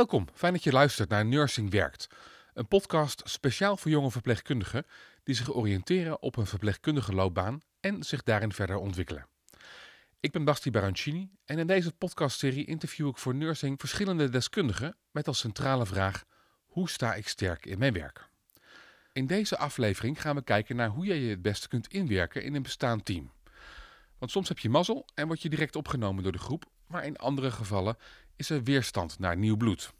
Welkom, fijn dat je luistert naar Nursing Werkt. Een podcast speciaal voor jonge verpleegkundigen die zich oriënteren op een verpleegkundige loopbaan en zich daarin verder ontwikkelen. Ik ben Basti Barancini en in deze podcastserie interview ik voor Nursing verschillende deskundigen met als centrale vraag: hoe sta ik sterk in mijn werk? In deze aflevering gaan we kijken naar hoe jij je het beste kunt inwerken in een bestaand team. Want soms heb je mazzel en word je direct opgenomen door de groep, maar in andere gevallen is er weerstand naar nieuw bloed.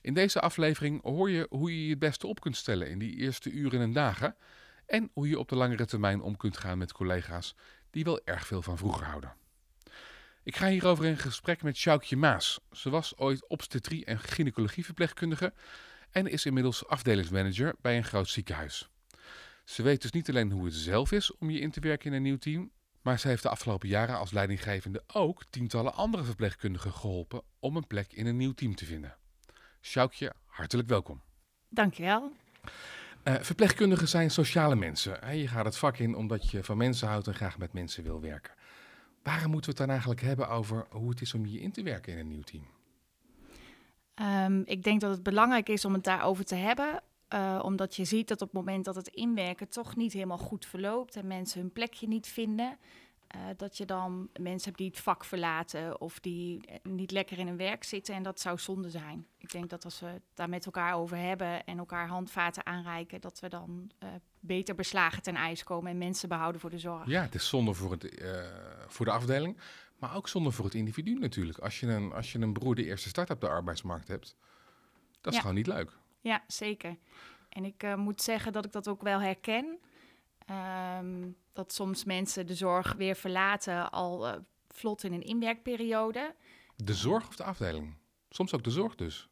In deze aflevering hoor je hoe je je het beste op kunt stellen in die eerste uren en dagen en hoe je op de langere termijn om kunt gaan met collega's die wel erg veel van vroeger houden. Ik ga hierover in gesprek met Sjoukje Maas. Ze was ooit obstetrie- en gynaecologieverpleegkundige en is inmiddels afdelingsmanager bij een groot ziekenhuis. Ze weet dus niet alleen hoe het zelf is om je in te werken in een nieuw team, maar ze heeft de afgelopen jaren als leidinggevende ook tientallen andere verpleegkundigen geholpen om een plek in een nieuw team te vinden. Sjoukje, hartelijk welkom. Dankjewel. Uh, verpleegkundigen zijn sociale mensen. Je gaat het vak in omdat je van mensen houdt en graag met mensen wil werken. Waarom moeten we het dan eigenlijk hebben over hoe het is om je in te werken in een nieuw team? Um, ik denk dat het belangrijk is om het daarover te hebben. Uh, omdat je ziet dat op het moment dat het inwerken toch niet helemaal goed verloopt en mensen hun plekje niet vinden, uh, dat je dan mensen hebt die het vak verlaten of die niet lekker in hun werk zitten. En dat zou zonde zijn. Ik denk dat als we het daar met elkaar over hebben en elkaar handvaten aanreiken, dat we dan uh, beter beslagen ten ijs komen en mensen behouden voor de zorg. Ja, het is zonde voor, het, voor de afdeling, maar ook zonde voor het individu natuurlijk. Als je een, als je een broer de eerste start op de arbeidsmarkt hebt, dat is Ja. gewoon niet leuk. Ja, zeker. En ik uh, moet zeggen dat ik dat ook wel herken. Um, dat soms mensen de zorg weer verlaten al uh, vlot in een inwerkperiode. De zorg of de afdeling? Soms ook de zorg dus.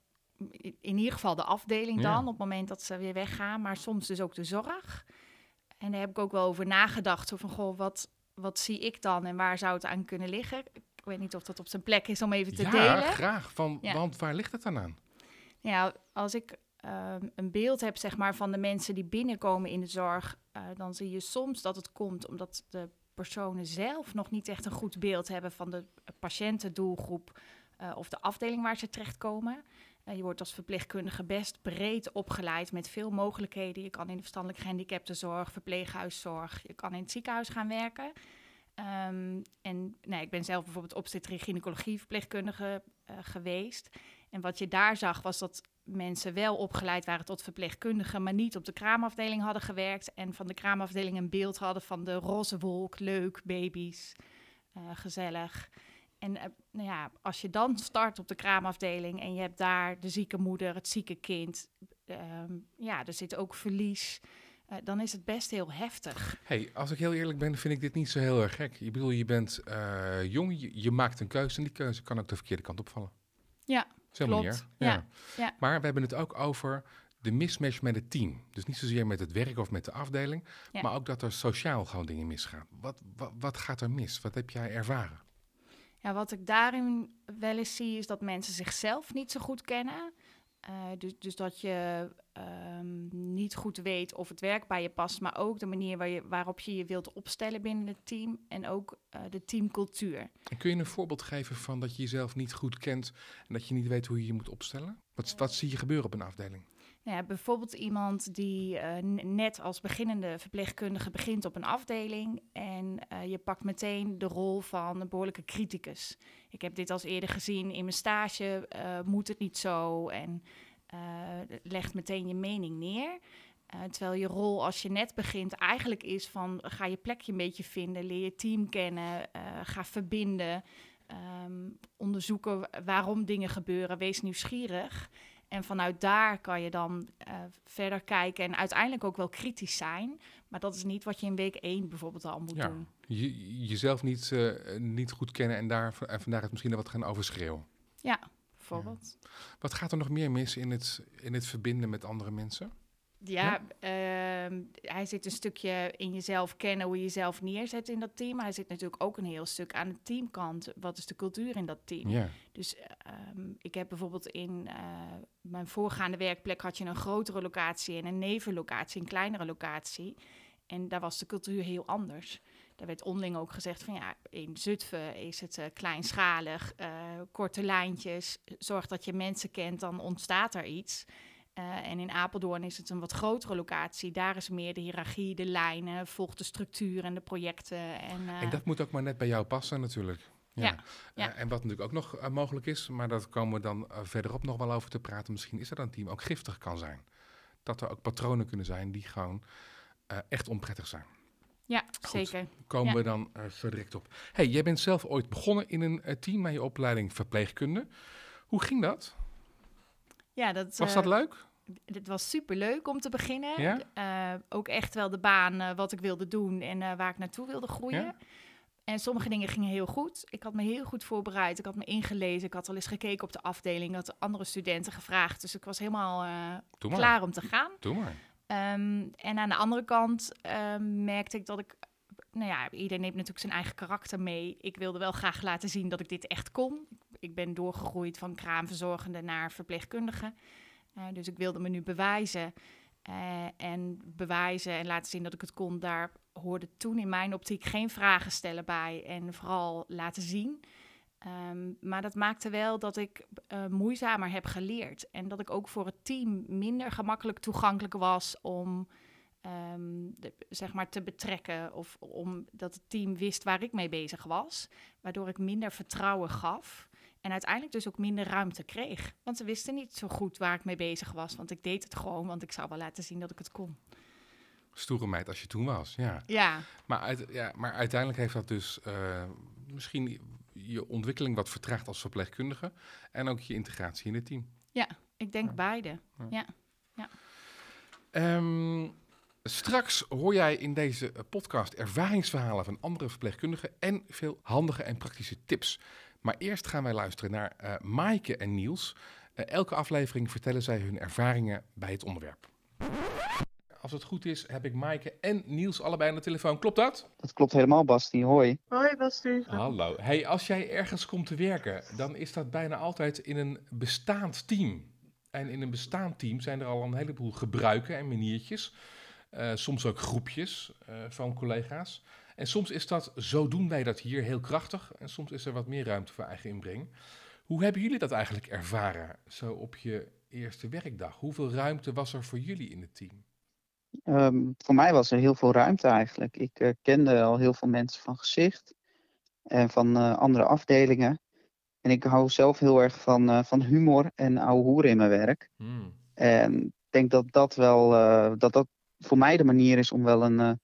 In ieder geval de afdeling Ja. dan, op het moment dat ze weer weggaan. Maar soms dus ook de zorg. En daar heb ik ook wel over nagedacht. Zo van, goh, wat, wat zie ik dan en waar zou het aan kunnen liggen? Ik weet niet of dat op zijn plek is om even te ja, delen. graag. Van, Ja. Want waar ligt het dan aan? Ja, als ik um, een beeld heb zeg maar, van de mensen die binnenkomen in de zorg, uh, dan zie je soms dat het komt omdat de personen zelf nog niet echt een goed beeld hebben van de patiëntendoelgroep uh, of de afdeling waar ze terechtkomen. Uh, je wordt als verpleegkundige best breed opgeleid met veel mogelijkheden. Je kan in de verstandelijk gehandicaptenzorg, verpleeghuiszorg, je kan in het ziekenhuis gaan werken. Um, en nee, ik ben zelf bijvoorbeeld obstetrie gynaecologie verpleegkundige uh, geweest. En wat je daar zag was dat mensen wel opgeleid waren tot verpleegkundigen, maar niet op de kraamafdeling hadden gewerkt. En van de kraamafdeling een beeld hadden van de roze wolk, leuk, baby's, uh, gezellig. En uh, nou ja, als je dan start op de kraamafdeling en je hebt daar de zieke moeder, het zieke kind, um, ja, er zit ook verlies. Uh, dan is het best heel heftig. hey, als ik heel eerlijk ben, vind ik dit niet zo heel erg gek. Ik bedoel, je bent jong, je, je, maakt een keuze en die keuze kan ook de verkeerde kant opvallen. Ja, Zo klopt. Manier. Ja. Ja. Maar we hebben het ook over de mismatch met het team. Dus niet zozeer met het werk of met de afdeling, Ja. maar ook dat er sociaal gewoon dingen misgaan. Wat, wat, wat gaat er mis? Wat heb jij ervaren? Ja, wat ik daarin wel eens zie, is dat mensen zichzelf niet zo goed kennen. Uh, dus, dus dat je um, niet goed weet of het werk bij je past, maar ook de manier waar je, waarop je je wilt opstellen binnen het team en ook uh, de teamcultuur. En kun je een voorbeeld geven van dat je jezelf niet goed kent en dat je niet weet hoe je je moet opstellen? Wat, wat zie je gebeuren op een afdeling? Nou ja, bijvoorbeeld iemand die uh, net als beginnende verpleegkundige begint op een afdeling en uh, je pakt meteen de rol van een behoorlijke criticus. Ik heb dit al eerder gezien in mijn stage, uh, moet het niet zo en legt meteen je mening neer. terwijl je rol als je net begint eigenlijk is van ga je plekje een beetje vinden, leer je team kennen, ga verbinden, um, onderzoeken waarom dingen gebeuren, wees nieuwsgierig. En vanuit daar kan je dan uh, verder kijken en uiteindelijk ook wel kritisch zijn. Maar dat is niet wat je in week 1 bijvoorbeeld al moet ja, doen. Je, jezelf niet, uh, niet goed kennen en, daar, en vandaar het misschien wat gaan overschreeuwen. Ja, bijvoorbeeld. Ja. Wat gaat er nog meer mis in het, in het verbinden met andere mensen? Ja, ja? Uh, hij zit een stukje in jezelf kennen, hoe je jezelf neerzet in dat team. Maar hij zit natuurlijk ook een heel stuk aan de teamkant. Wat is de cultuur in dat team? Ja. Dus um, ik heb bijvoorbeeld in uh, mijn voorgaande werkplek had je een grotere locatie en een nevenlocatie, een kleinere locatie. En daar was de cultuur heel anders. er werd onderling ook gezegd van ja, in Zutphen is het uh, kleinschalig, uh, korte lijntjes. Zorg dat je mensen kent, dan ontstaat er iets. Uh, en in Apeldoorn is het een wat grotere locatie. Daar is meer de hiërarchie, de lijnen, volgt de structuur en de projecten. En, en dat moet ook maar net bij jou passen natuurlijk. Ja. ja, ja. en wat natuurlijk ook nog mogelijk is, maar dat komen we dan verderop nog wel over te praten. Misschien is dan een team ook giftig kan zijn. Dat er ook patronen kunnen zijn die gewoon echt onprettig zijn. Ja, zeker. Komen we dan zo direct op. Hey, jij bent zelf ooit begonnen in een team met je opleiding verpleegkunde. Hoe ging dat? Ja, dat was dat uh, leuk? Het was super leuk om te beginnen. Ja? ook echt wel de baan wat ik wilde doen en waar ik naartoe wilde groeien. Ja? En sommige dingen gingen heel goed. Ik had me heel goed voorbereid. Ik had me ingelezen. Ik had al eens gekeken op de afdeling. Ik had andere studenten gevraagd. Dus ik was helemaal klaar om te gaan. Doe maar. Um, en aan de andere kant um, merkte ik dat ik, nou ja, iedereen neemt natuurlijk zijn eigen karakter mee. Ik wilde wel graag laten zien dat ik dit echt kon. Ik ben doorgegroeid van kraamverzorgende naar verpleegkundige. Uh, dus ik wilde me nu bewijzen. Uh, en bewijzen en laten zien dat ik het kon, daar hoorde toen in mijn optiek geen vragen stellen bij. En vooral laten zien. Um, maar dat maakte wel dat ik uh, moeizamer heb geleerd. En dat ik ook voor het team minder gemakkelijk toegankelijk was om de, zeg maar te betrekken. Of om dat het team wist waar ik mee bezig was. Waardoor ik minder vertrouwen gaf. En uiteindelijk dus ook minder ruimte kreeg. Want ze wisten niet zo goed waar ik mee bezig was. Want ik deed het gewoon, want ik zou wel laten zien dat ik het kon. Stoere meid als je toen was, ja. Ja. Maar, uit, ja, maar uiteindelijk heeft dat dus uh, misschien je ontwikkeling wat vertraagt als verpleegkundige en ook je integratie in het team. Ja, ik denk beide. Ja. ja. Um, straks hoor jij in deze podcast ervaringsverhalen van andere verpleegkundigen en veel handige en praktische tips. Maar eerst gaan wij luisteren naar uh, Maaike en Niels. Uh, elke aflevering vertellen zij hun ervaringen bij het onderwerp als het goed is, heb ik Maaike en Niels allebei aan de telefoon. Klopt dat? Dat klopt helemaal, Basti. Hoi. Hoi, Basti. Hallo. Hey, als jij ergens komt te werken, dan is dat bijna altijd in een bestaand team. En in een bestaand team zijn er al een heleboel gebruiken en maniertjes. Uh, soms ook groepjes uh, van collega's. En soms is dat, zo doen wij dat hier, heel krachtig. En soms is er wat meer ruimte voor eigen inbreng. Hoe hebben jullie dat eigenlijk ervaren, zo op je eerste werkdag? Hoeveel ruimte was er voor jullie in het team? Um, voor mij was er heel veel ruimte eigenlijk. Ik uh, kende al heel veel mensen van gezicht en van uh, andere afdelingen. En ik hou zelf heel erg van, uh, van humor en ouwe hoeren in mijn werk. Hmm. En ik denk dat dat wel dat dat voor mij de manier is om wel een,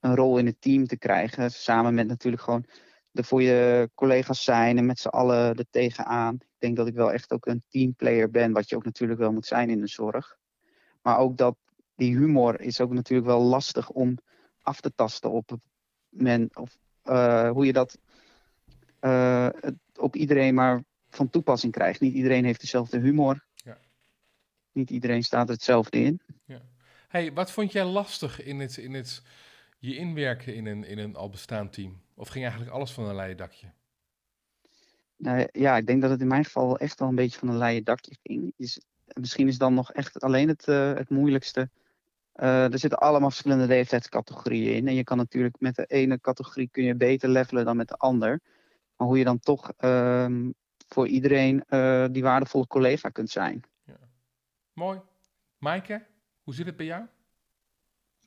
een rol in het team te krijgen. Samen met natuurlijk gewoon de voor je collega's zijn en met z'n allen er tegenaan. Ik denk dat ik wel echt ook een teamplayer ben, wat je ook natuurlijk wel moet zijn in de zorg. Maar ook dat die humor is ook natuurlijk wel lastig om af te tasten op men, of uh, hoe je dat uh, op iedereen maar van toepassing krijgt. Niet iedereen heeft dezelfde humor. Ja. Niet iedereen staat er hetzelfde in. Ja. Hey, wat vond jij lastig in het, in het je inwerken in een, in een al bestaand team? Of ging eigenlijk alles van een leien dakje? Nou, ja, ik denk dat het in mijn geval echt wel een beetje van een leien dakje ging. Is, misschien is dan nog echt alleen het, uh, het moeilijkste uh, er zitten allemaal verschillende leeftijdscategorieën in. En je kan natuurlijk met de ene categorie kun je beter levelen dan met de ander. Maar hoe je dan toch uh, voor iedereen uh, die waardevolle collega kunt zijn. Ja. Mooi. Maaike, hoe zit het bij jou?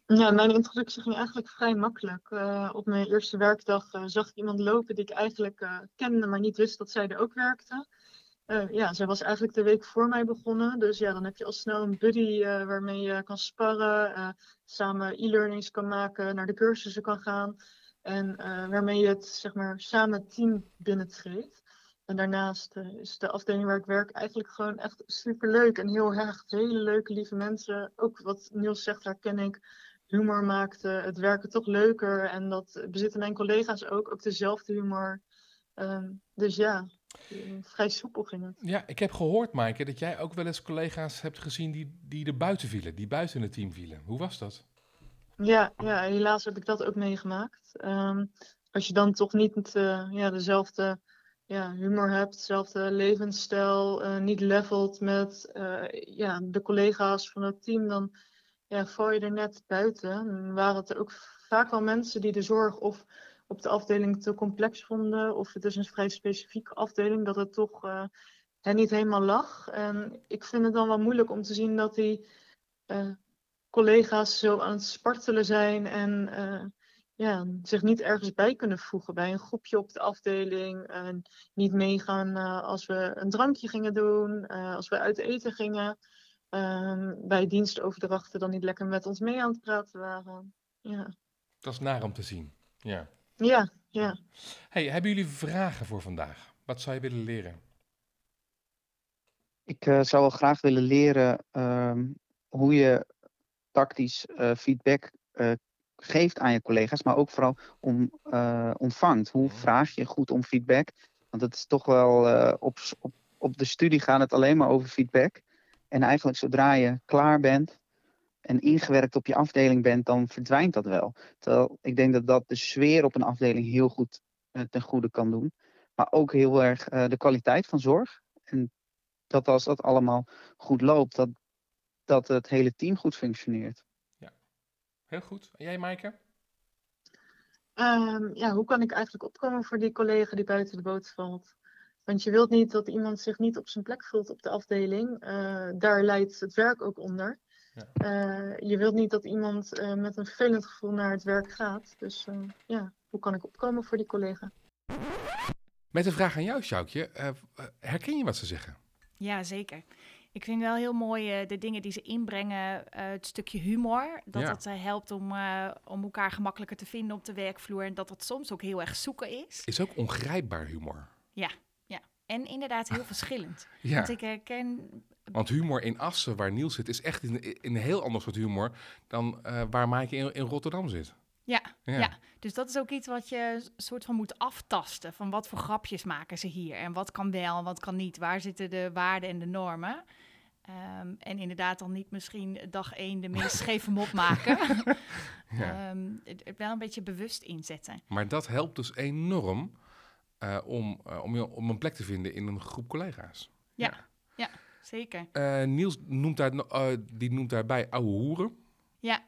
Ja, mijn introductie ging eigenlijk vrij makkelijk. Uh, op mijn eerste werkdag zag ik iemand lopen die ik eigenlijk kende, maar niet wist dat zij er ook werkte. Ja, zij was eigenlijk de week voor mij begonnen. Dus ja, dan heb je al snel een buddy waarmee je kan sparren, samen e-learnings kan maken, naar de cursussen kan gaan. En waarmee je het zeg maar samen team binnentreedt. En daarnaast is de afdeling waar ik werk eigenlijk gewoon echt super leuk en heel erg hele leuke, lieve mensen. Ook wat Niels zegt, herken ik. Humor maakte het werken toch leuker. En dat bezitten mijn collega's ook, ook dezelfde humor. Ehm, dus ja, vrij soepel ging het. Ja, ik heb gehoord, Maaike, dat jij ook wel eens collega's hebt gezien die, die er buiten vielen, die buiten het team vielen. Hoe was dat? Ja, ja helaas heb ik dat ook meegemaakt. Um, als je dan toch niet uh, ja, dezelfde ja, humor hebt, dezelfde levensstijl, uh, niet levelt met uh, ja, de collega's van het team, dan ja, val je er net buiten. En waren het ook vaak wel mensen die de zorg of op de afdeling te complex vonden. Of het is een vrij specifieke afdeling, dat het toch uh, niet helemaal lag. En ik vind het dan wel moeilijk om te zien dat die uh, collega's zo aan het spartelen zijn en uh, ja, zich niet ergens bij kunnen voegen bij een groepje op de afdeling. en niet meegaan als we een drankje gingen doen, als we uit eten gingen. Ehm, bij dienstoverdrachten dan niet lekker met ons mee aan het praten waren. Ja. Dat is naar om te zien. Ja. Ja, ja. Hey, hebben jullie vragen voor vandaag? Wat zou je willen leren? Ik uh, zou wel graag willen leren uh, hoe je tactisch uh, feedback uh, geeft aan je collega's, maar ook vooral om, ontvangt. Hoe Mhm. vraag je goed om feedback? Want het is toch wel op, op, op de studie gaat het alleen maar over feedback. En eigenlijk zodra je klaar bent en ingewerkt op je afdeling bent, dan verdwijnt dat wel. Terwijl ik denk dat dat de sfeer op een afdeling heel goed uh, ten goede kan doen. Maar ook heel erg uh, de kwaliteit van zorg. En dat als dat allemaal goed loopt, dat, dat het hele team goed functioneert. Ja, heel goed. En jij, Maaike? Um, ja, hoe kan ik eigenlijk opkomen voor die collega die buiten de boot valt? Want je wilt niet dat iemand zich niet op zijn plek voelt op de afdeling. Uh, daar leidt het werk ook onder. Ja. Uh, je wilt niet dat iemand uh, met een vervelend gevoel naar het werk gaat. Dus ja, hoe kan ik opkomen voor die collega? Met een vraag aan jou, Sjoukje. herken je wat ze zeggen? Ja, zeker. Ik vind wel heel mooi de dingen die ze inbrengen. het stukje humor. Dat Ja. het helpt om, om elkaar gemakkelijker te vinden op de werkvloer. En dat het soms ook heel erg zoeken is. Is ook ongrijpbaar humor. Ja. En inderdaad heel verschillend. Ja. Want ik herken Want humor in Assen, waar Niels zit, is echt een, een heel ander soort humor dan uh, waar Maaike in, in, Rotterdam zit. Ja, Ja. ja. dus dat is ook iets wat je soort van moet aftasten. Van wat voor grapjes maken ze hier en wat kan wel en wat kan niet. Waar zitten de waarden en de normen? Ehm, en inderdaad dan niet misschien dag één de meest scheve mop maken. Ja. Het, het wel een beetje bewust inzetten. Maar dat helpt dus enorm uh, om, uh, om, je, om een plek te vinden in een groep collega's. Ja, ja. zeker. Uh, Niels noemt, daar, die noemt daarbij ouwe hoeren. Ja,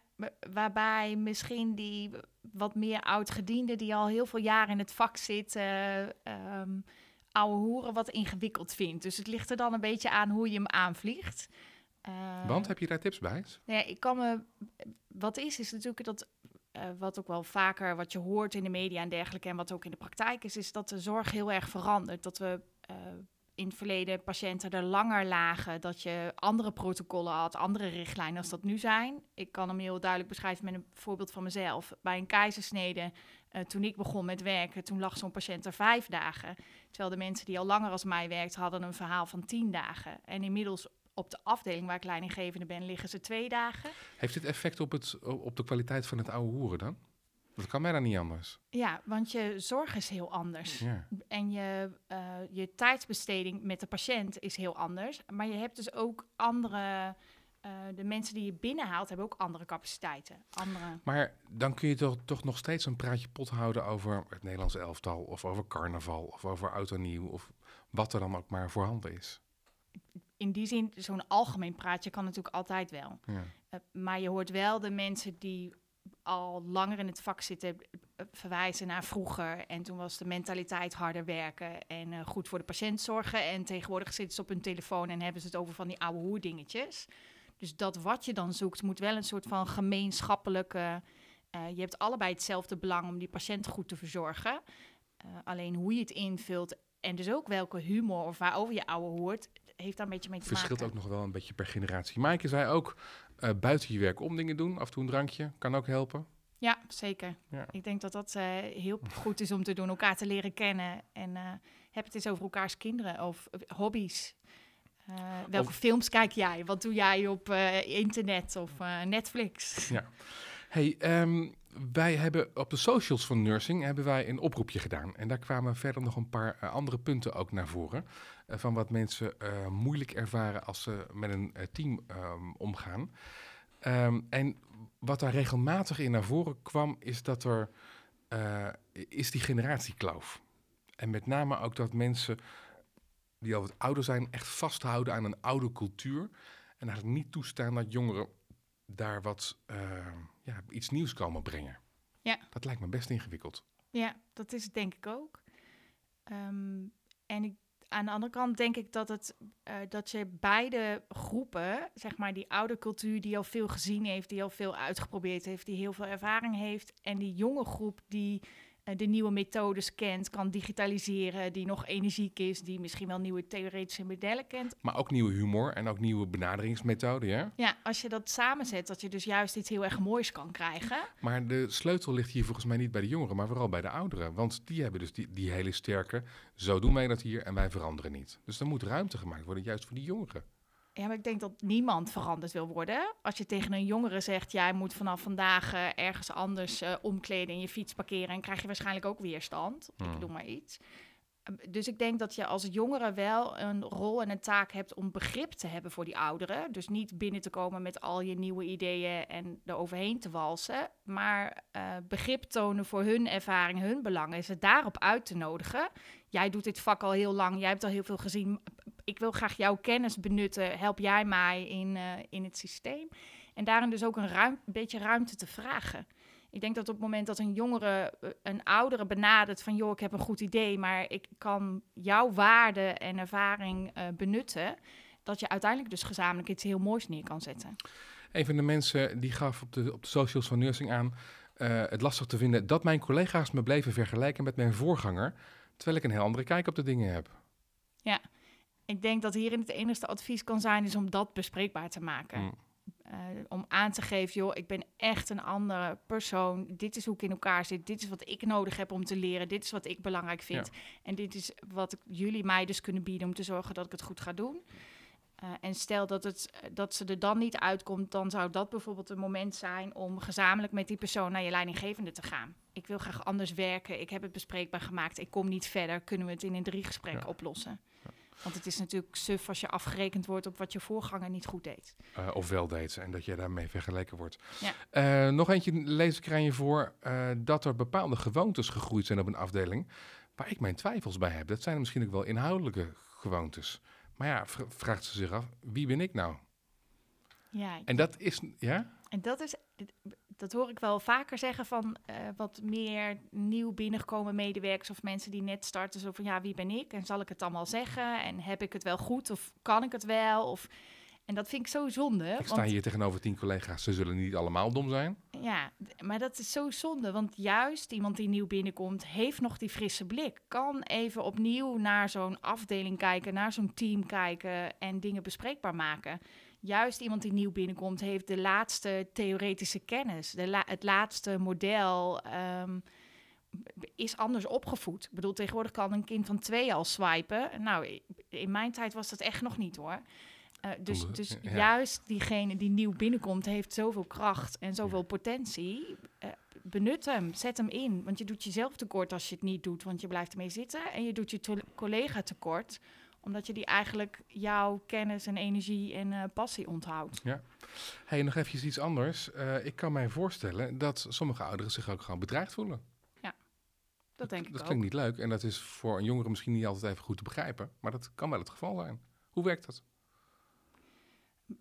waarbij misschien die wat meer oud-gediende die al heel veel jaar in het vak zit, uh, um, ouwe hoeren wat ingewikkeld vindt. Dus het ligt er dan een beetje aan hoe je hem aanvliegt. Uh, Want heb je daar tips bij? Nee, ik kan me. Wat is, is natuurlijk dat. Uh, wat ook wel vaker wat je hoort in de media en dergelijke, en wat ook in de praktijk is, is dat de zorg heel erg verandert. Dat we uh, in het verleden patiënten er langer lagen, dat je andere protocollen had, andere richtlijnen als dat nu zijn. Ik kan hem heel duidelijk beschrijven met een voorbeeld van mezelf. Bij een keizersnede, uh, toen ik begon met werken, toen lag zo'n patiënt er vijf dagen. Terwijl de mensen die al langer als mij werkten, hadden een verhaal van tien dagen. En inmiddels op de afdeling waar ik leidinggevende ben, liggen ze twee dagen. Heeft dit effect op, het, op de kwaliteit van het oude hoeren dan? Dat kan bijna niet anders. Ja, want je zorg is heel anders. Ja. En je, uh, je tijdsbesteding met de patiënt is heel anders. Maar je hebt dus ook andere... Uh, de mensen die je binnenhaalt, hebben ook andere capaciteiten. Andere... Maar dan kun je toch, toch nog steeds een praatje pot houden over het Nederlandse elftal... of over carnaval, of over oud en nieuw... of wat er dan ook maar voorhanden is. In die zin, zo'n algemeen praatje kan natuurlijk altijd wel. Ja. Uh, maar je hoort wel de mensen die al langer in het vak zitten, verwijzen naar vroeger. En toen was de mentaliteit harder werken en uh, goed voor de patiënt zorgen. En tegenwoordig zitten ze op hun telefoon en hebben ze het over van die oude hoerdingetjes. Dus dat wat je dan zoekt, moet wel een soort van gemeenschappelijke. Je hebt allebei hetzelfde belang om die patiënt goed te verzorgen. Alleen hoe je het invult en dus ook welke humor of waarover je oude hoort, heeft daar een beetje mee te Verschilt maken. ook nog wel een beetje per generatie. Maaike zei ook, uh, buiten je werk om dingen doen, af en toe een drankje, kan ook helpen. Ja, zeker. Ja. Ik denk dat dat uh, heel goed is om te doen, elkaar te leren kennen. En uh, heb het eens over elkaars kinderen of hobby's. Welke of, films kijk jij? Wat doe jij op internet of Netflix? Ja. Hey, um, wij hebben op de socials van Nursing hebben wij een oproepje gedaan. En daar kwamen verder nog een paar uh, andere punten ook naar voren. Uh, van wat mensen uh, moeilijk ervaren als ze met een uh, team um, omgaan. Um, en wat daar regelmatig in naar voren kwam, is dat er is die generatiekloof. En met name ook dat mensen die al wat ouder zijn, echt vasthouden aan een oude cultuur. En eigenlijk niet toestaan dat jongeren daar wat uh, ja, iets nieuws komen brengen. Ja. Dat lijkt me best ingewikkeld. Ja, dat is het denk ik ook. Ehm, en ik, aan de andere kant denk ik dat, het, eh, dat je beide groepen, zeg maar die oude cultuur die al veel gezien heeft, die al veel uitgeprobeerd heeft, die heel veel ervaring heeft, en die jonge groep die de nieuwe methodes kent, kan digitaliseren, die nog energiek is, die misschien wel nieuwe theoretische modellen kent. Maar ook nieuwe humor en ook nieuwe benaderingsmethoden, ja? Ja, als je dat samenzet, dat je dus juist iets heel erg moois kan krijgen. Maar de sleutel ligt hier volgens mij niet bij de jongeren, maar vooral bij de ouderen. Want die hebben dus die, die hele sterke, zo doen wij dat hier en wij veranderen niet. Dus er moet ruimte gemaakt worden, juist voor die jongeren. Ja, maar ik denk dat niemand veranderd wil worden. Als je tegen een jongere zegt, jij moet vanaf vandaag eh, ergens anders uh, omkleden en je fiets parkeren, en krijg je waarschijnlijk ook weerstand. Ik Hmm. doe maar iets. Um, Dus ik denk dat je als jongere wel een rol en een taak hebt om begrip te hebben voor die ouderen. Dus niet binnen te komen met al je nieuwe ideeën en er overheen te walsen. Maar eh, begrip tonen voor hun ervaring, hun belangen. Ze daarop uit te nodigen. Jij doet dit vak al heel lang, jij hebt al heel veel gezien. Ik wil graag jouw kennis benutten. Help jij mij in, eh, in het systeem? En daarin dus ook een, ruim, een beetje ruimte te vragen. Ik denk dat op het moment dat een jongere eh, een oudere benadert van joh, ik heb een goed idee, maar ik kan jouw waarde en ervaring uh, benutten, dat je uiteindelijk dus gezamenlijk iets heel moois neer kan zetten. Een van de mensen die gaf op de, op de socials van Nursing aan uh, het lastig te vinden dat mijn collega's me bleven vergelijken met mijn voorganger, terwijl ik een heel andere kijk op de dingen heb. Ja, ik denk dat hierin het enige advies kan zijn is om dat bespreekbaar te maken. Mm. Uh, om aan te geven, joh, ik ben echt een andere persoon. Dit is hoe ik in elkaar zit. Dit is wat ik nodig heb om te leren. Dit is wat ik belangrijk vind. Ja. En dit is wat jullie mij dus kunnen bieden om te zorgen dat ik het goed ga doen. Uh, en stel dat, het, dat ze er dan niet uitkomt, dan zou dat bijvoorbeeld een moment zijn om gezamenlijk met die persoon naar je leidinggevende te gaan. Ik wil graag anders werken. Ik heb het bespreekbaar gemaakt. Ik kom niet verder. Kunnen we het in een drie gesprek ja. oplossen? Ja. Want het is natuurlijk suf als je afgerekend wordt op wat je voorganger niet goed deed. Uh, of wel deed en dat je daarmee vergeleken wordt. Ja. Uh, nog eentje lees ik er aan je voor uh, dat er bepaalde gewoontes gegroeid zijn op een afdeling waar ik mijn twijfels bij heb. Dat zijn misschien ook wel inhoudelijke gewoontes. Maar ja, vraagt ze zich af, wie ben ik nou? Ja, en dat is, ja? En dat is, dat hoor ik wel vaker zeggen van uh, wat meer nieuw binnengekomen medewerkers of mensen die net starten. Zo van, ja, wie ben ik? En zal ik het allemaal zeggen? En heb ik het wel goed? Of kan ik het wel? Of... En dat vind ik zo zonde. Ik sta want, hier tegenover tien collega's. Ze zullen niet allemaal dom zijn. Ja, maar dat is zo zonde. Want juist iemand die nieuw binnenkomt, heeft nog die frisse blik. Kan even opnieuw naar zo'n afdeling kijken, naar zo'n team kijken en dingen bespreekbaar maken. Juist iemand die nieuw binnenkomt, heeft de laatste theoretische kennis. De la het laatste model um, is anders opgevoed. Ik bedoel, tegenwoordig kan een kind van twee al swipen. Nou, in mijn tijd was dat echt nog niet hoor. Uh, dus dus ja. juist diegene die nieuw binnenkomt, heeft zoveel kracht en zoveel ja. potentie. Uh, benut hem, zet hem in. Want je doet jezelf tekort als je het niet doet, want je blijft ermee zitten. En je doet je collega tekort, omdat je die eigenlijk jouw kennis en energie en uh, passie onthoudt. Ja. Hey, nog even iets anders. ik kan mij voorstellen dat sommige ouderen zich ook gewoon bedreigd voelen. Ja, dat denk ik Dat ook. klinkt niet leuk en dat is voor een jongere misschien niet altijd even goed te begrijpen. Maar dat kan wel het geval zijn. Hoe werkt dat?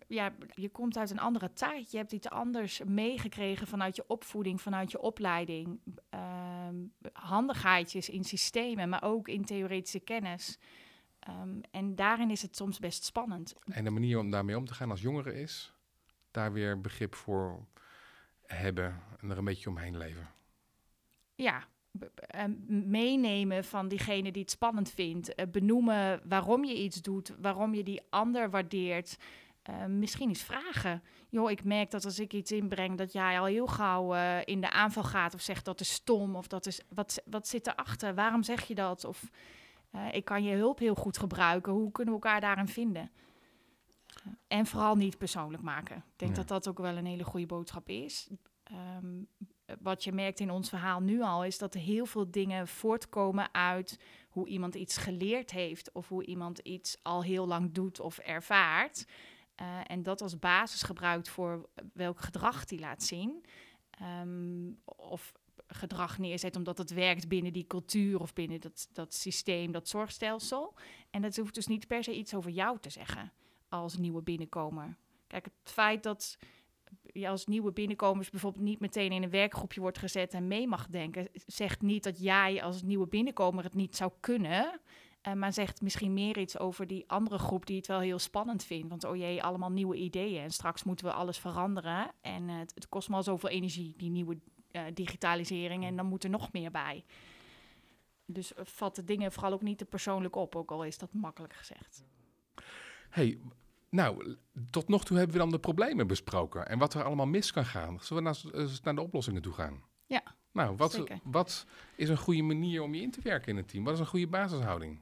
ja, je komt uit een andere tijd. Je hebt iets anders meegekregen vanuit je opvoeding, vanuit je opleiding. Um, handigheidjes in systemen, maar ook in theoretische kennis. Um, en daarin is het soms best spannend. En de manier om daarmee om te gaan als jongere is daar weer begrip voor hebben en er een beetje omheen leven. Ja, meenemen van diegene die het spannend vindt. Uh, benoemen waarom je iets doet, waarom je die ander waardeert. Uh, misschien eens vragen. Joh, ik merk dat als ik iets inbreng, dat jij al heel gauw uh, in de aanval gaat of zegt dat is stom of dat is wat, wat zit erachter? Waarom zeg je dat? Of ik kan je hulp heel goed gebruiken. Hoe kunnen we elkaar daarin vinden? en vooral niet persoonlijk maken. Ik denk Ja. dat dat ook wel een hele goede boodschap is. Ehm, wat je merkt in ons verhaal nu al, is dat er heel veel dingen voortkomen uit hoe iemand iets geleerd heeft of hoe iemand iets al heel lang doet of ervaart. Uh, en dat als basis gebruikt voor welk gedrag die laat zien. Ehm, of gedrag neerzet omdat het werkt binnen die cultuur of binnen dat, dat systeem, dat zorgstelsel. En dat hoeft dus niet per se iets over jou te zeggen als nieuwe binnenkomer. Kijk, het feit dat je als nieuwe binnenkomers bijvoorbeeld niet meteen in een werkgroepje wordt gezet en mee mag denken, zegt niet dat jij als nieuwe binnenkomer het niet zou kunnen. Uh, maar zegt misschien meer iets over die andere groep die het wel heel spannend vindt. Want oh jee, allemaal nieuwe ideeën. En straks moeten we alles veranderen. En uh, het, het, kost maar zoveel energie, die nieuwe uh, digitalisering. En dan moet er nog meer bij. Dus vat de dingen vooral ook niet te persoonlijk op, ook al is dat makkelijk gezegd. Hey, nou, tot nog toe hebben we dan de problemen besproken en wat er allemaal mis kan gaan. Zullen we naar, naar de oplossingen toe gaan? Ja. Nou, wat, wat is een goede manier om je in te werken in het team? Wat is een goede basishouding?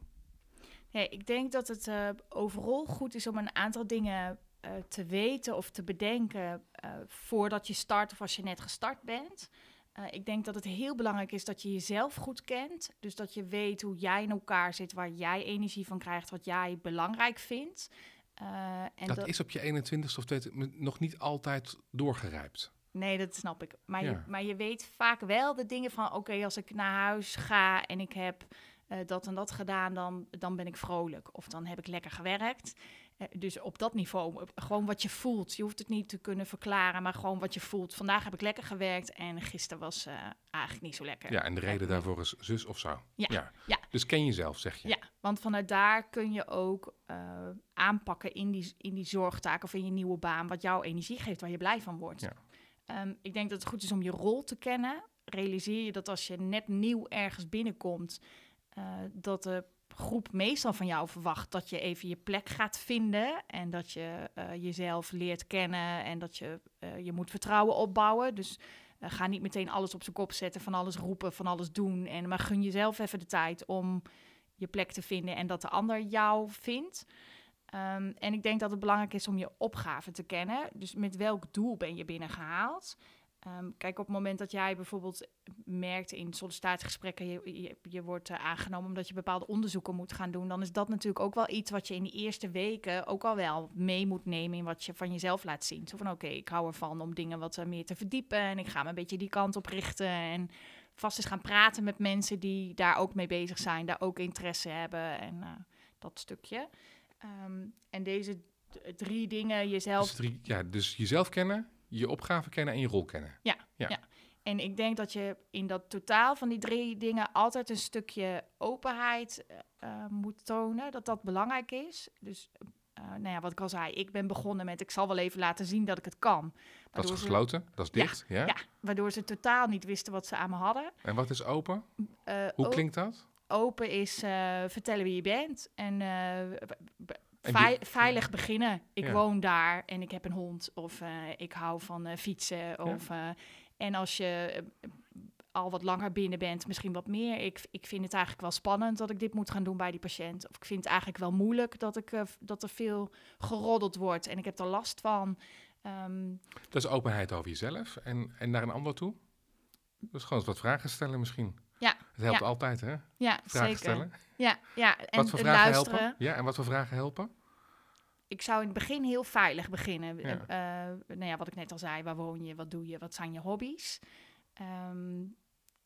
Ik denk dat het uh, overal goed is om een aantal dingen uh, te weten of te bedenken uh, voordat je start of als je net gestart bent. ik denk dat het heel belangrijk is dat je jezelf goed kent. Dus dat je weet hoe jij in elkaar zit, waar jij energie van krijgt, wat jij belangrijk vindt. en dat, dat, is op je 21ste of tweede nog niet altijd doorgerijpt. Nee, dat snap ik. Maar, je, maar je weet vaak wel de dingen van: oké, als ik naar huis ga en ik heb dat en dat gedaan, dan, dan ben ik vrolijk. Of dan heb ik lekker gewerkt. Uh, dus op dat niveau, gewoon wat je voelt. Je hoeft het niet te kunnen verklaren, maar gewoon wat je voelt. Vandaag heb ik lekker gewerkt en gisteren was uh, eigenlijk niet zo lekker. Ja, en de reden daarvoor is zus of zo. Ja. ja. ja. Dus ken jezelf, zeg je. Ja, want vanuit daar kun je ook aanpakken in die, in die zorgtaak of in je nieuwe baan, wat jouw energie geeft, waar je blij van wordt. Ja. Um, ik denk dat het goed is om je rol te kennen. Realiseer je dat als je net nieuw ergens binnenkomt, uh, dat de groep meestal van jou verwacht dat je even je plek gaat vinden en dat je uh, jezelf leert kennen en dat je uh, je moet vertrouwen opbouwen. Dus ga niet meteen alles op zijn kop zetten, van alles roepen, van alles doen. En, maar gun jezelf even de tijd om je plek te vinden en dat de ander jou vindt. Um, en ik denk dat het belangrijk is om je opgave te kennen. Dus met welk doel ben je binnengehaald? Um, kijk, op het moment dat jij bijvoorbeeld merkt in sollicitatiegesprekken, je, je, je wordt uh, aangenomen omdat je bepaalde onderzoeken moet gaan doen, dan is dat natuurlijk ook wel iets wat je in de eerste weken ook al wel mee moet nemen in wat je van jezelf laat zien. Zo van oké, ik hou ervan om dingen wat uh, meer te verdiepen en ik ga me een beetje die kant op richten en vast eens gaan praten met mensen die daar ook mee bezig zijn, daar ook interesse hebben en uh, dat stukje. Um, en deze drie dingen jezelf. Dus, drie, ja, dus jezelf kennen, je opgave kennen en je rol kennen. Ja, ja, ja. En ik denk dat je in dat totaal van die drie dingen altijd een stukje openheid uh, moet tonen. Dat dat belangrijk is. Dus, uh, nou ja, wat ik al zei, ik ben begonnen met: ik zal wel even laten zien dat ik het kan. Dat is gesloten, dat is dicht. Ja, ja? waardoor ze totaal niet wisten wat ze aan me hadden. En wat is open? Uh, Hoe klinkt dat? Open is vertellen wie je bent en veilig beginnen. Ik woon daar en ik heb een hond. Of uh, ik hou van uh, fietsen. Of, uh, en als je al wat langer binnen bent, misschien wat meer. Ik, ik vind het eigenlijk wel spannend dat ik dit moet gaan doen bij die patiënt. Of ik vind het eigenlijk wel moeilijk dat, ik, dat er veel geroddeld wordt en ik heb er last van. Um, dat is openheid over jezelf en, en naar een ander toe? Dus gewoon wat vragen stellen misschien. Ja. Het helpt altijd, hè? Ja, vragen zeker. stellen. Ja, ja. En wat voor vragen luisteren. helpen? Ja, en wat voor vragen helpen? Ik zou in het begin heel veilig beginnen. Ja. Uh, nou ja, wat ik net al zei, waar woon je, wat doe je, wat zijn je hobby's? Um,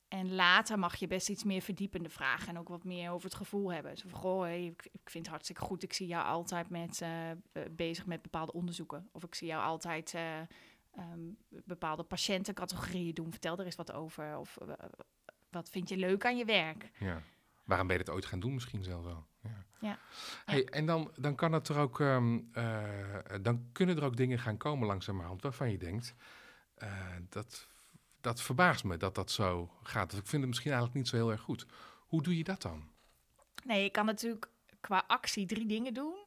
en later mag je best iets meer verdiepende vragen en ook wat meer over het gevoel hebben. Zo van, goh, hey, ik, ik, vind het hartstikke goed. Ik zie jou altijd met, uh, bezig met bepaalde onderzoeken. Of ik zie jou altijd uh, um, bepaalde patiëntencategorieën doen. Vertel er eens wat over. Of wat vind je leuk aan je werk? Ja. Waarom ben je het ooit gaan doen misschien zelf wel? Ja. ja. Hey, en dan, dan kan het er ook, um, uh, dan kunnen er ook dingen gaan komen langzamerhand waarvan je denkt, uh, dat, dat verbaast me dat dat zo gaat. ik vind het misschien eigenlijk niet zo heel erg goed. Hoe doe je dat dan? Nee, je kan natuurlijk qua actie drie dingen doen.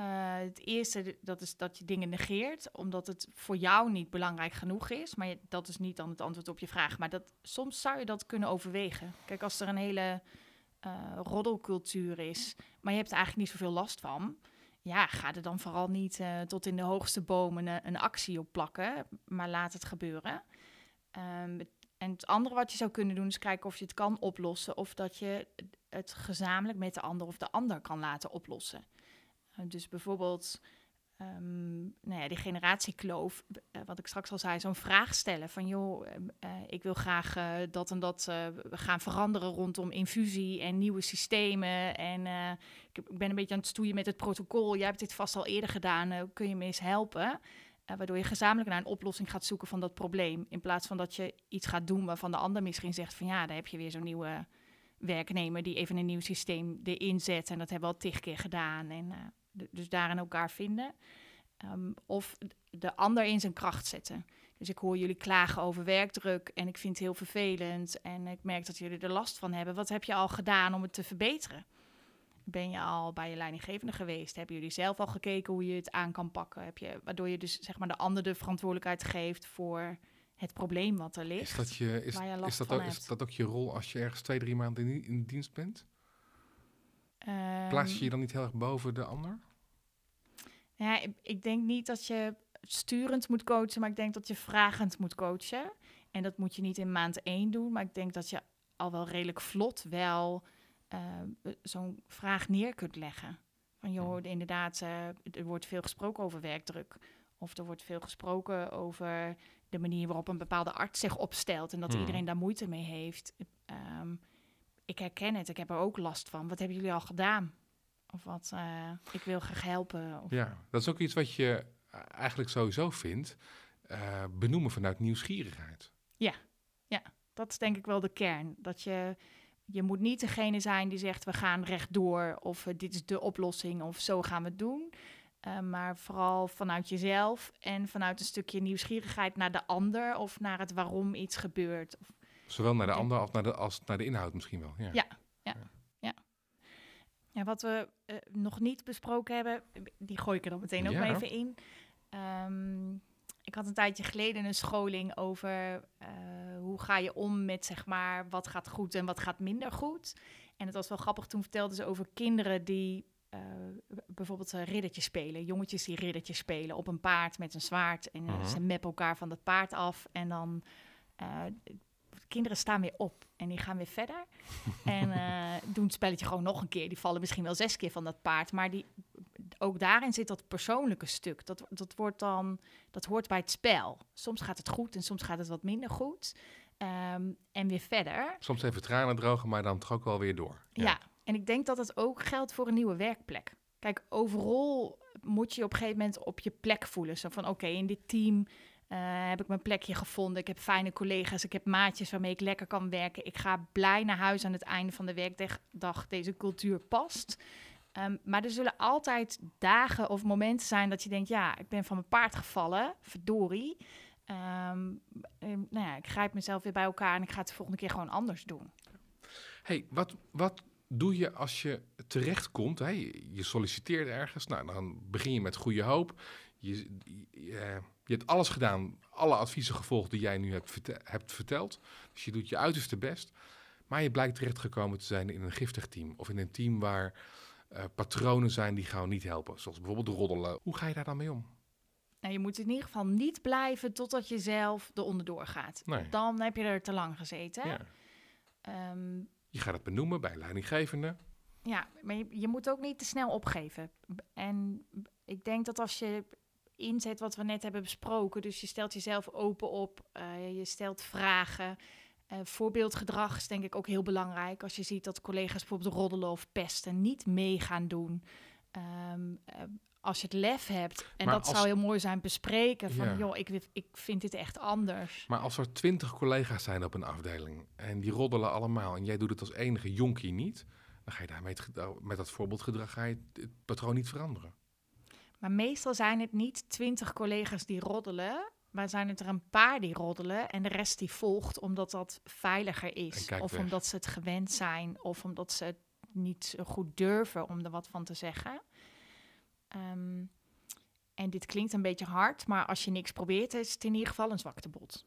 Uh, het eerste dat is dat je dingen negeert, omdat het voor jou niet belangrijk genoeg is. Maar dat is niet dan het antwoord op je vraag. Maar dat, soms zou je dat kunnen overwegen. Kijk, als er een hele uh, roddelcultuur is, maar je hebt er eigenlijk niet zoveel last van. Ja, ga er dan vooral niet uh, tot in de hoogste bomen een, actie op plakken, maar laat het gebeuren. Um, en het andere wat je zou kunnen doen is kijken of je het kan oplossen of dat je het gezamenlijk met de ander of de ander kan laten oplossen. Uh, dus bijvoorbeeld um, nou ja, die generatiekloof, uh, wat ik straks al zei, zo'n vraag stellen van joh, uh, ik wil graag dat en dat gaan veranderen rondom infusie en nieuwe systemen. En ik, ben een beetje aan het stoeien met het protocol. Jij hebt dit vast al eerder gedaan, kun je me eens helpen? Waardoor je gezamenlijk naar een oplossing gaat zoeken van dat probleem. In plaats van dat je iets gaat doen waarvan de ander misschien zegt van ja, daar heb je weer zo'n nieuwe werknemer die even een nieuw systeem erin zet. En dat hebben we al tig keer gedaan. En dus daarin elkaar vinden. Um, of de ander in zijn kracht zetten. Dus ik hoor jullie klagen over werkdruk en ik vind het heel vervelend. En ik merk dat jullie er last van hebben. Wat heb je al gedaan om het te verbeteren? Ben je al bij je leidinggevende geweest? Hebben jullie zelf al gekeken hoe je het aan kan pakken? Heb je, waardoor je dus zeg maar de ander de verantwoordelijkheid geeft voor het probleem wat er ligt. Is dat, je, is, je is, dat, ook, is dat ook je rol als je ergens twee, drie maanden in, in dienst bent? Um, Plaats je je dan niet heel erg boven de ander? Ja, ik, ik denk niet dat je sturend moet coachen, maar ik denk dat je vragend moet coachen. En dat moet je niet in maand één doen, maar ik denk dat je al wel redelijk vlot wel uh, zo'n vraag neer kunt leggen. Van joh, hmm. inderdaad, uh, er wordt veel gesproken over werkdruk. Of er wordt veel gesproken over de manier waarop een bepaalde arts zich opstelt en dat hmm. iedereen daar moeite mee heeft. Um, ik herken het, ik heb er ook last van. Wat hebben jullie al gedaan? Of wat, uh, ik wil graag helpen. Of... Ja, dat is ook iets wat je eigenlijk sowieso vindt. Uh, benoemen vanuit nieuwsgierigheid. Ja, ja, dat is denk ik wel de kern. Dat je, je moet niet degene zijn die zegt we gaan rechtdoor of uh, dit is de oplossing of zo gaan we het doen. Uh, maar vooral vanuit jezelf en vanuit een stukje nieuwsgierigheid naar de ander of naar het waarom iets gebeurt. Of, Zowel naar de ander als naar de, als naar de inhoud misschien wel. Ja, ja, ja. ja. ja. wat we uh, nog niet besproken hebben, die gooi ik er dan meteen ook even in. Um, ik had een tijdje geleden een scholing over uh, hoe ga je om met zeg maar wat gaat goed en wat gaat minder goed. En het was wel grappig, toen vertelden ze over kinderen die uh, bijvoorbeeld uh, riddertjes spelen. Jongetjes die riddertjes spelen op een paard met een zwaard. En uh, ze meppen elkaar van dat paard af. En dan kinderen staan weer op en die gaan weer verder. en doen het spelletje gewoon nog een keer. Die vallen misschien wel zes keer van dat paard. Maar die, ook daarin zit dat persoonlijke stuk. Dat, dat, wordt dan, dat hoort bij het spel. Soms gaat het goed en soms gaat het wat minder goed. Um, en weer verder. Soms even tranen drogen, maar dan toch ook wel weer door. Ja. ja. en ik denk dat het ook geldt voor een nieuwe werkplek. Kijk, overal moet je op een gegeven moment op je plek voelen. Zo van, oké, in dit team uh, heb ik mijn plekje gevonden. Ik heb fijne collega's, ik heb maatjes waarmee ik lekker kan werken. Ik ga blij naar huis aan het einde van de werkdag. Deze cultuur past. Um, maar er zullen altijd dagen of momenten zijn dat je denkt: ja, ik ben van mijn paard gevallen, verdorie. Um, nou ja, ik grijp mezelf weer bij elkaar en ik ga het de volgende keer gewoon anders doen. hey, wat, wat doe je als je terechtkomt? Hè? Je solliciteert ergens, nou, dan begin je met goede hoop. Je, je, je hebt alles gedaan, alle adviezen gevolgd die jij nu hebt, hebt verteld. Dus je doet je uiterste best. Maar je blijkt terechtgekomen te zijn in een giftig team. Of in een team waar uh, patronen zijn die gewoon niet helpen. Zoals bijvoorbeeld roddelen. Hoe ga je daar dan mee om? Nou, je moet in ieder geval niet blijven totdat je zelf er onderdoor gaat. Nee. Dan heb je er te lang gezeten. Ja. Um, je gaat het benoemen bij leidinggevende. Ja, maar je, je, moet ook niet te snel opgeven. En ik denk dat als je inzet wat we net hebben besproken, dus je stelt jezelf open op, uh, je stelt vragen, uh, voorbeeldgedrag is denk ik ook heel belangrijk. Als je ziet dat collega's bijvoorbeeld roddelen of pesten, niet mee gaan doen. Um, uh, als je het lef hebt, en dat zou heel mooi zijn, bespreken van, ja. joh, ik, ik vind dit echt anders. Maar als er twintig collega's zijn op een afdeling en die roddelen allemaal en jij doet het als enige jonkie niet, dan ga je daarmee met dat voorbeeldgedrag ga je het patroon niet veranderen. Maar meestal zijn het niet twintig collega's die roddelen, maar zijn het er een paar die roddelen en de rest die volgt omdat dat veiliger is. Of omdat ze het gewend zijn, of omdat ze het niet goed durven om er wat van te zeggen. Um, en dit klinkt een beetje hard, maar als je niks probeert, is het in ieder geval een zwaktebod.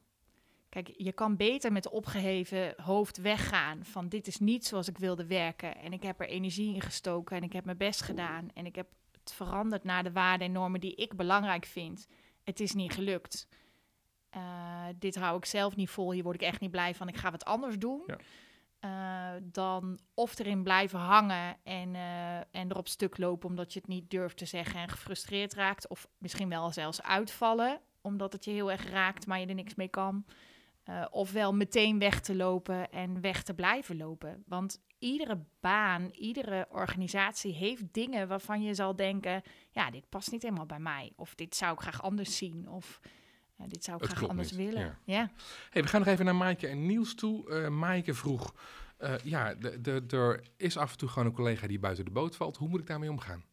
Kijk, je kan beter met opgeheven hoofd weggaan van dit is niet zoals ik wilde werken. En ik heb er energie in gestoken en ik heb mijn best gedaan. En ik heb het veranderd naar de waarden en normen die ik belangrijk vind het is niet gelukt. Uh, dit hou ik zelf niet vol, hier word ik echt niet blij van, ik ga wat anders doen. Ja. Uh, dan of erin blijven hangen en, uh, en erop stuk lopen omdat je het niet durft te zeggen en gefrustreerd raakt. Of misschien wel zelfs uitvallen omdat het je heel erg raakt, maar je er niks mee kan. Uh, ofwel meteen weg te lopen en weg te blijven lopen. Want iedere baan, iedere organisatie heeft dingen waarvan je zal denken: ja, dit past niet helemaal bij mij. Of dit zou ik graag anders zien. Of uh, dit zou ik Het graag anders niet, willen. ja. Ja. Hey, we gaan nog even naar Maaike en Niels toe. Eh Maaike vroeg, eh, ja, er is af en toe gewoon een collega die buiten de boot valt. Hoe moet ik daarmee omgaan?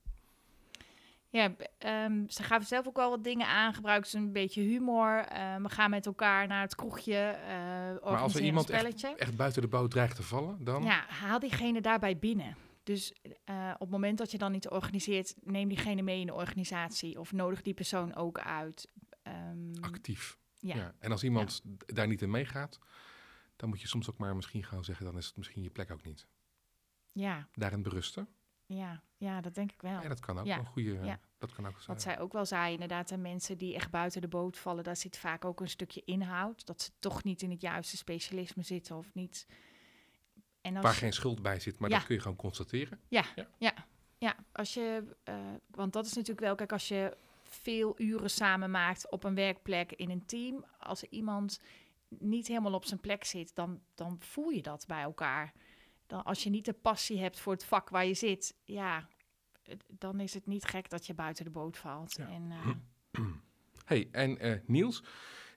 Ja, ehm, ze gaven zelf ook wel wat dingen aan. Gebruiken ze een beetje humor. Eh, we gaan met elkaar naar het kroegje. eh organiseren iemand een echt- spelletje. Echt buiten de boot dreigt te vallen, dan? Ja, haal diegene daarbij binnen. Dus eh, op het moment dat je dan iets organiseert, neem diegene mee in de organisatie. Of nodig die persoon ook uit. Ehm, Actief. ja. Ja. En als iemand daar niet in meegaat, dan moet je soms ook maar misschien gewoon zeggen, dan is het misschien je plek ook niet. Ja, Daarin berusten. ja, ja, dat denk ik wel. Ja, dat kan ook Ja. een goede, Ja. dat kan ook zijn. Wat zij ook wel zei, inderdaad, aan mensen die echt buiten de boot vallen, daar zit vaak ook een stukje inhoud. Dat ze toch niet in het juiste specialisme zitten of niet. En als Waar geen schuld bij zit, maar Ja. dat kun je gewoon constateren. Ja, als je, eh, want dat is natuurlijk wel, kijk, als je veel uren samen maakt op een werkplek in een team, als iemand niet helemaal op zijn plek zit, dan, dan voel je dat bij elkaar. Dan, als je niet de passie hebt voor het vak waar je zit, ja, dan is het niet gek dat je buiten de boot valt. Ja. En, eh, hey, en eh, Niels,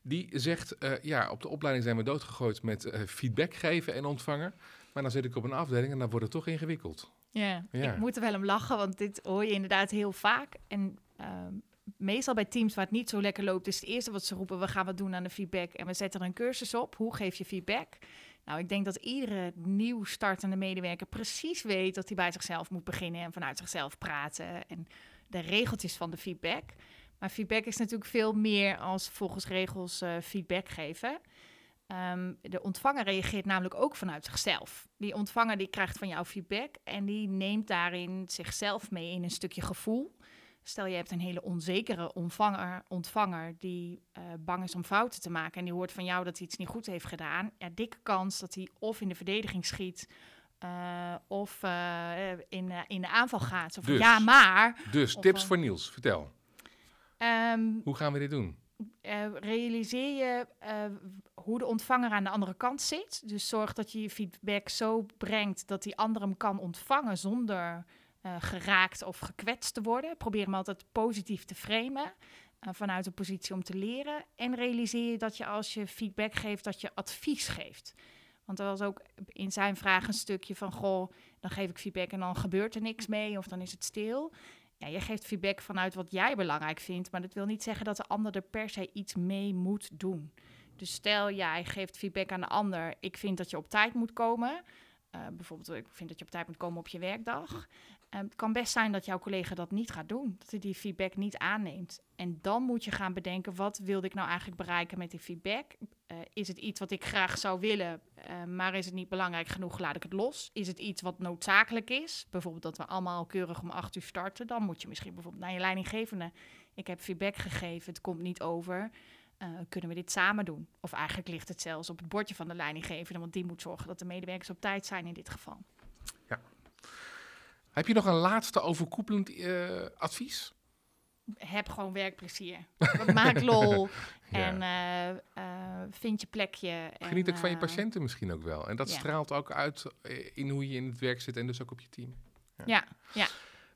die zegt, eh, ja, op de opleiding zijn we doodgegooid met eh, feedback geven en ontvangen. Maar dan zit ik op een afdeling en dan wordt het toch ingewikkeld. Ja, Ja. ik moet er wel om lachen, want dit hoor je inderdaad heel vaak. En ehm, meestal bij teams waar het niet zo lekker loopt, is het eerste wat ze roepen: we gaan wat doen aan de feedback en we zetten er een cursus op. Hoe geef je feedback? Nou, ik denk dat iedere nieuw startende medewerker precies weet dat hij bij zichzelf moet beginnen en vanuit zichzelf praten en de regeltjes van de feedback. Maar feedback is natuurlijk veel meer als volgens regels eh, feedback geven. Ehm, de ontvanger reageert namelijk ook vanuit zichzelf. Die ontvanger die krijgt van jou feedback en die neemt daarin zichzelf mee in een stukje gevoel. Stel je hebt een hele onzekere ontvanger, ontvanger die eh, bang is om fouten te maken en die hoort van jou dat hij iets niet goed heeft gedaan. Ja, dikke kans dat hij of in de verdediging schiet eh, of eh, in, in de aanval gaat. Dus. ja, maar. Dus Of, tips voor Niels, vertel. ehm, Hoe gaan we dit doen? realiseer je hoe de ontvanger aan de andere kant zit. Dus zorg dat je je feedback zo brengt dat die ander hem kan ontvangen zonder eh, geraakt of gekwetst te worden. Probeer hem altijd positief te framen. eh, vanuit een positie om te leren. En realiseer je dat je als je feedback geeft, dat je advies geeft. Want er was ook in zijn vraag een stukje van: Goh, dan geef ik feedback en dan gebeurt er niks mee, of dan is het stil. Ja, je geeft feedback vanuit wat jij belangrijk vindt, maar dat wil niet zeggen dat de ander er per se iets mee moet doen. Dus stel jij geeft feedback aan de ander, ik vind dat je op tijd moet komen. Eh, bijvoorbeeld, ik vind dat je op tijd moet komen op je werkdag. Eh, het kan best zijn dat jouw collega dat niet gaat doen, dat hij die feedback niet aanneemt. En dan moet je gaan bedenken, wat wilde ik nou eigenlijk bereiken met die feedback? Eh, is het iets wat ik graag zou willen, eh, maar is het niet belangrijk genoeg, laat ik het los? Is het iets wat noodzakelijk is? Bijvoorbeeld dat we allemaal keurig om acht uur starten. Dan moet je misschien bijvoorbeeld naar je leidinggevende. Ik heb feedback gegeven, het komt niet over. Eh, kunnen we dit samen doen? Of eigenlijk ligt het zelfs op het bordje van de leidinggevende, want die moet zorgen dat de medewerkers op tijd zijn in dit geval. Heb je nog een laatste overkoepelend eh, advies? Heb gewoon werkplezier. Maak lol Ja. en eh, eh, vind je plekje. en, Geniet ook van je patiënten misschien ook wel. En dat ja. straalt ook uit in hoe je in het werk zit en dus ook op je team. Ja,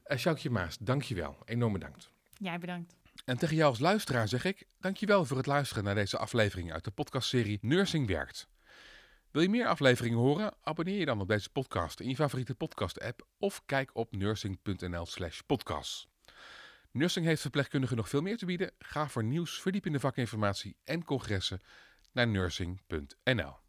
Uh, Sjoukje Maas, dank je wel. Enorm bedankt. jij bedankt. En tegen jou als luisteraar zeg ik, dankjewel voor het luisteren naar deze aflevering uit de podcastserie Nursing Werkt. Wil je meer afleveringen horen? Abonneer je dan op deze podcast in je favoriete podcast-app of kijk op nursing.nl slash podcast. Nursing heeft verpleegkundigen nog veel meer te bieden. Ga voor nieuws, verdiepende vakinformatie en congressen naar nursing.nl.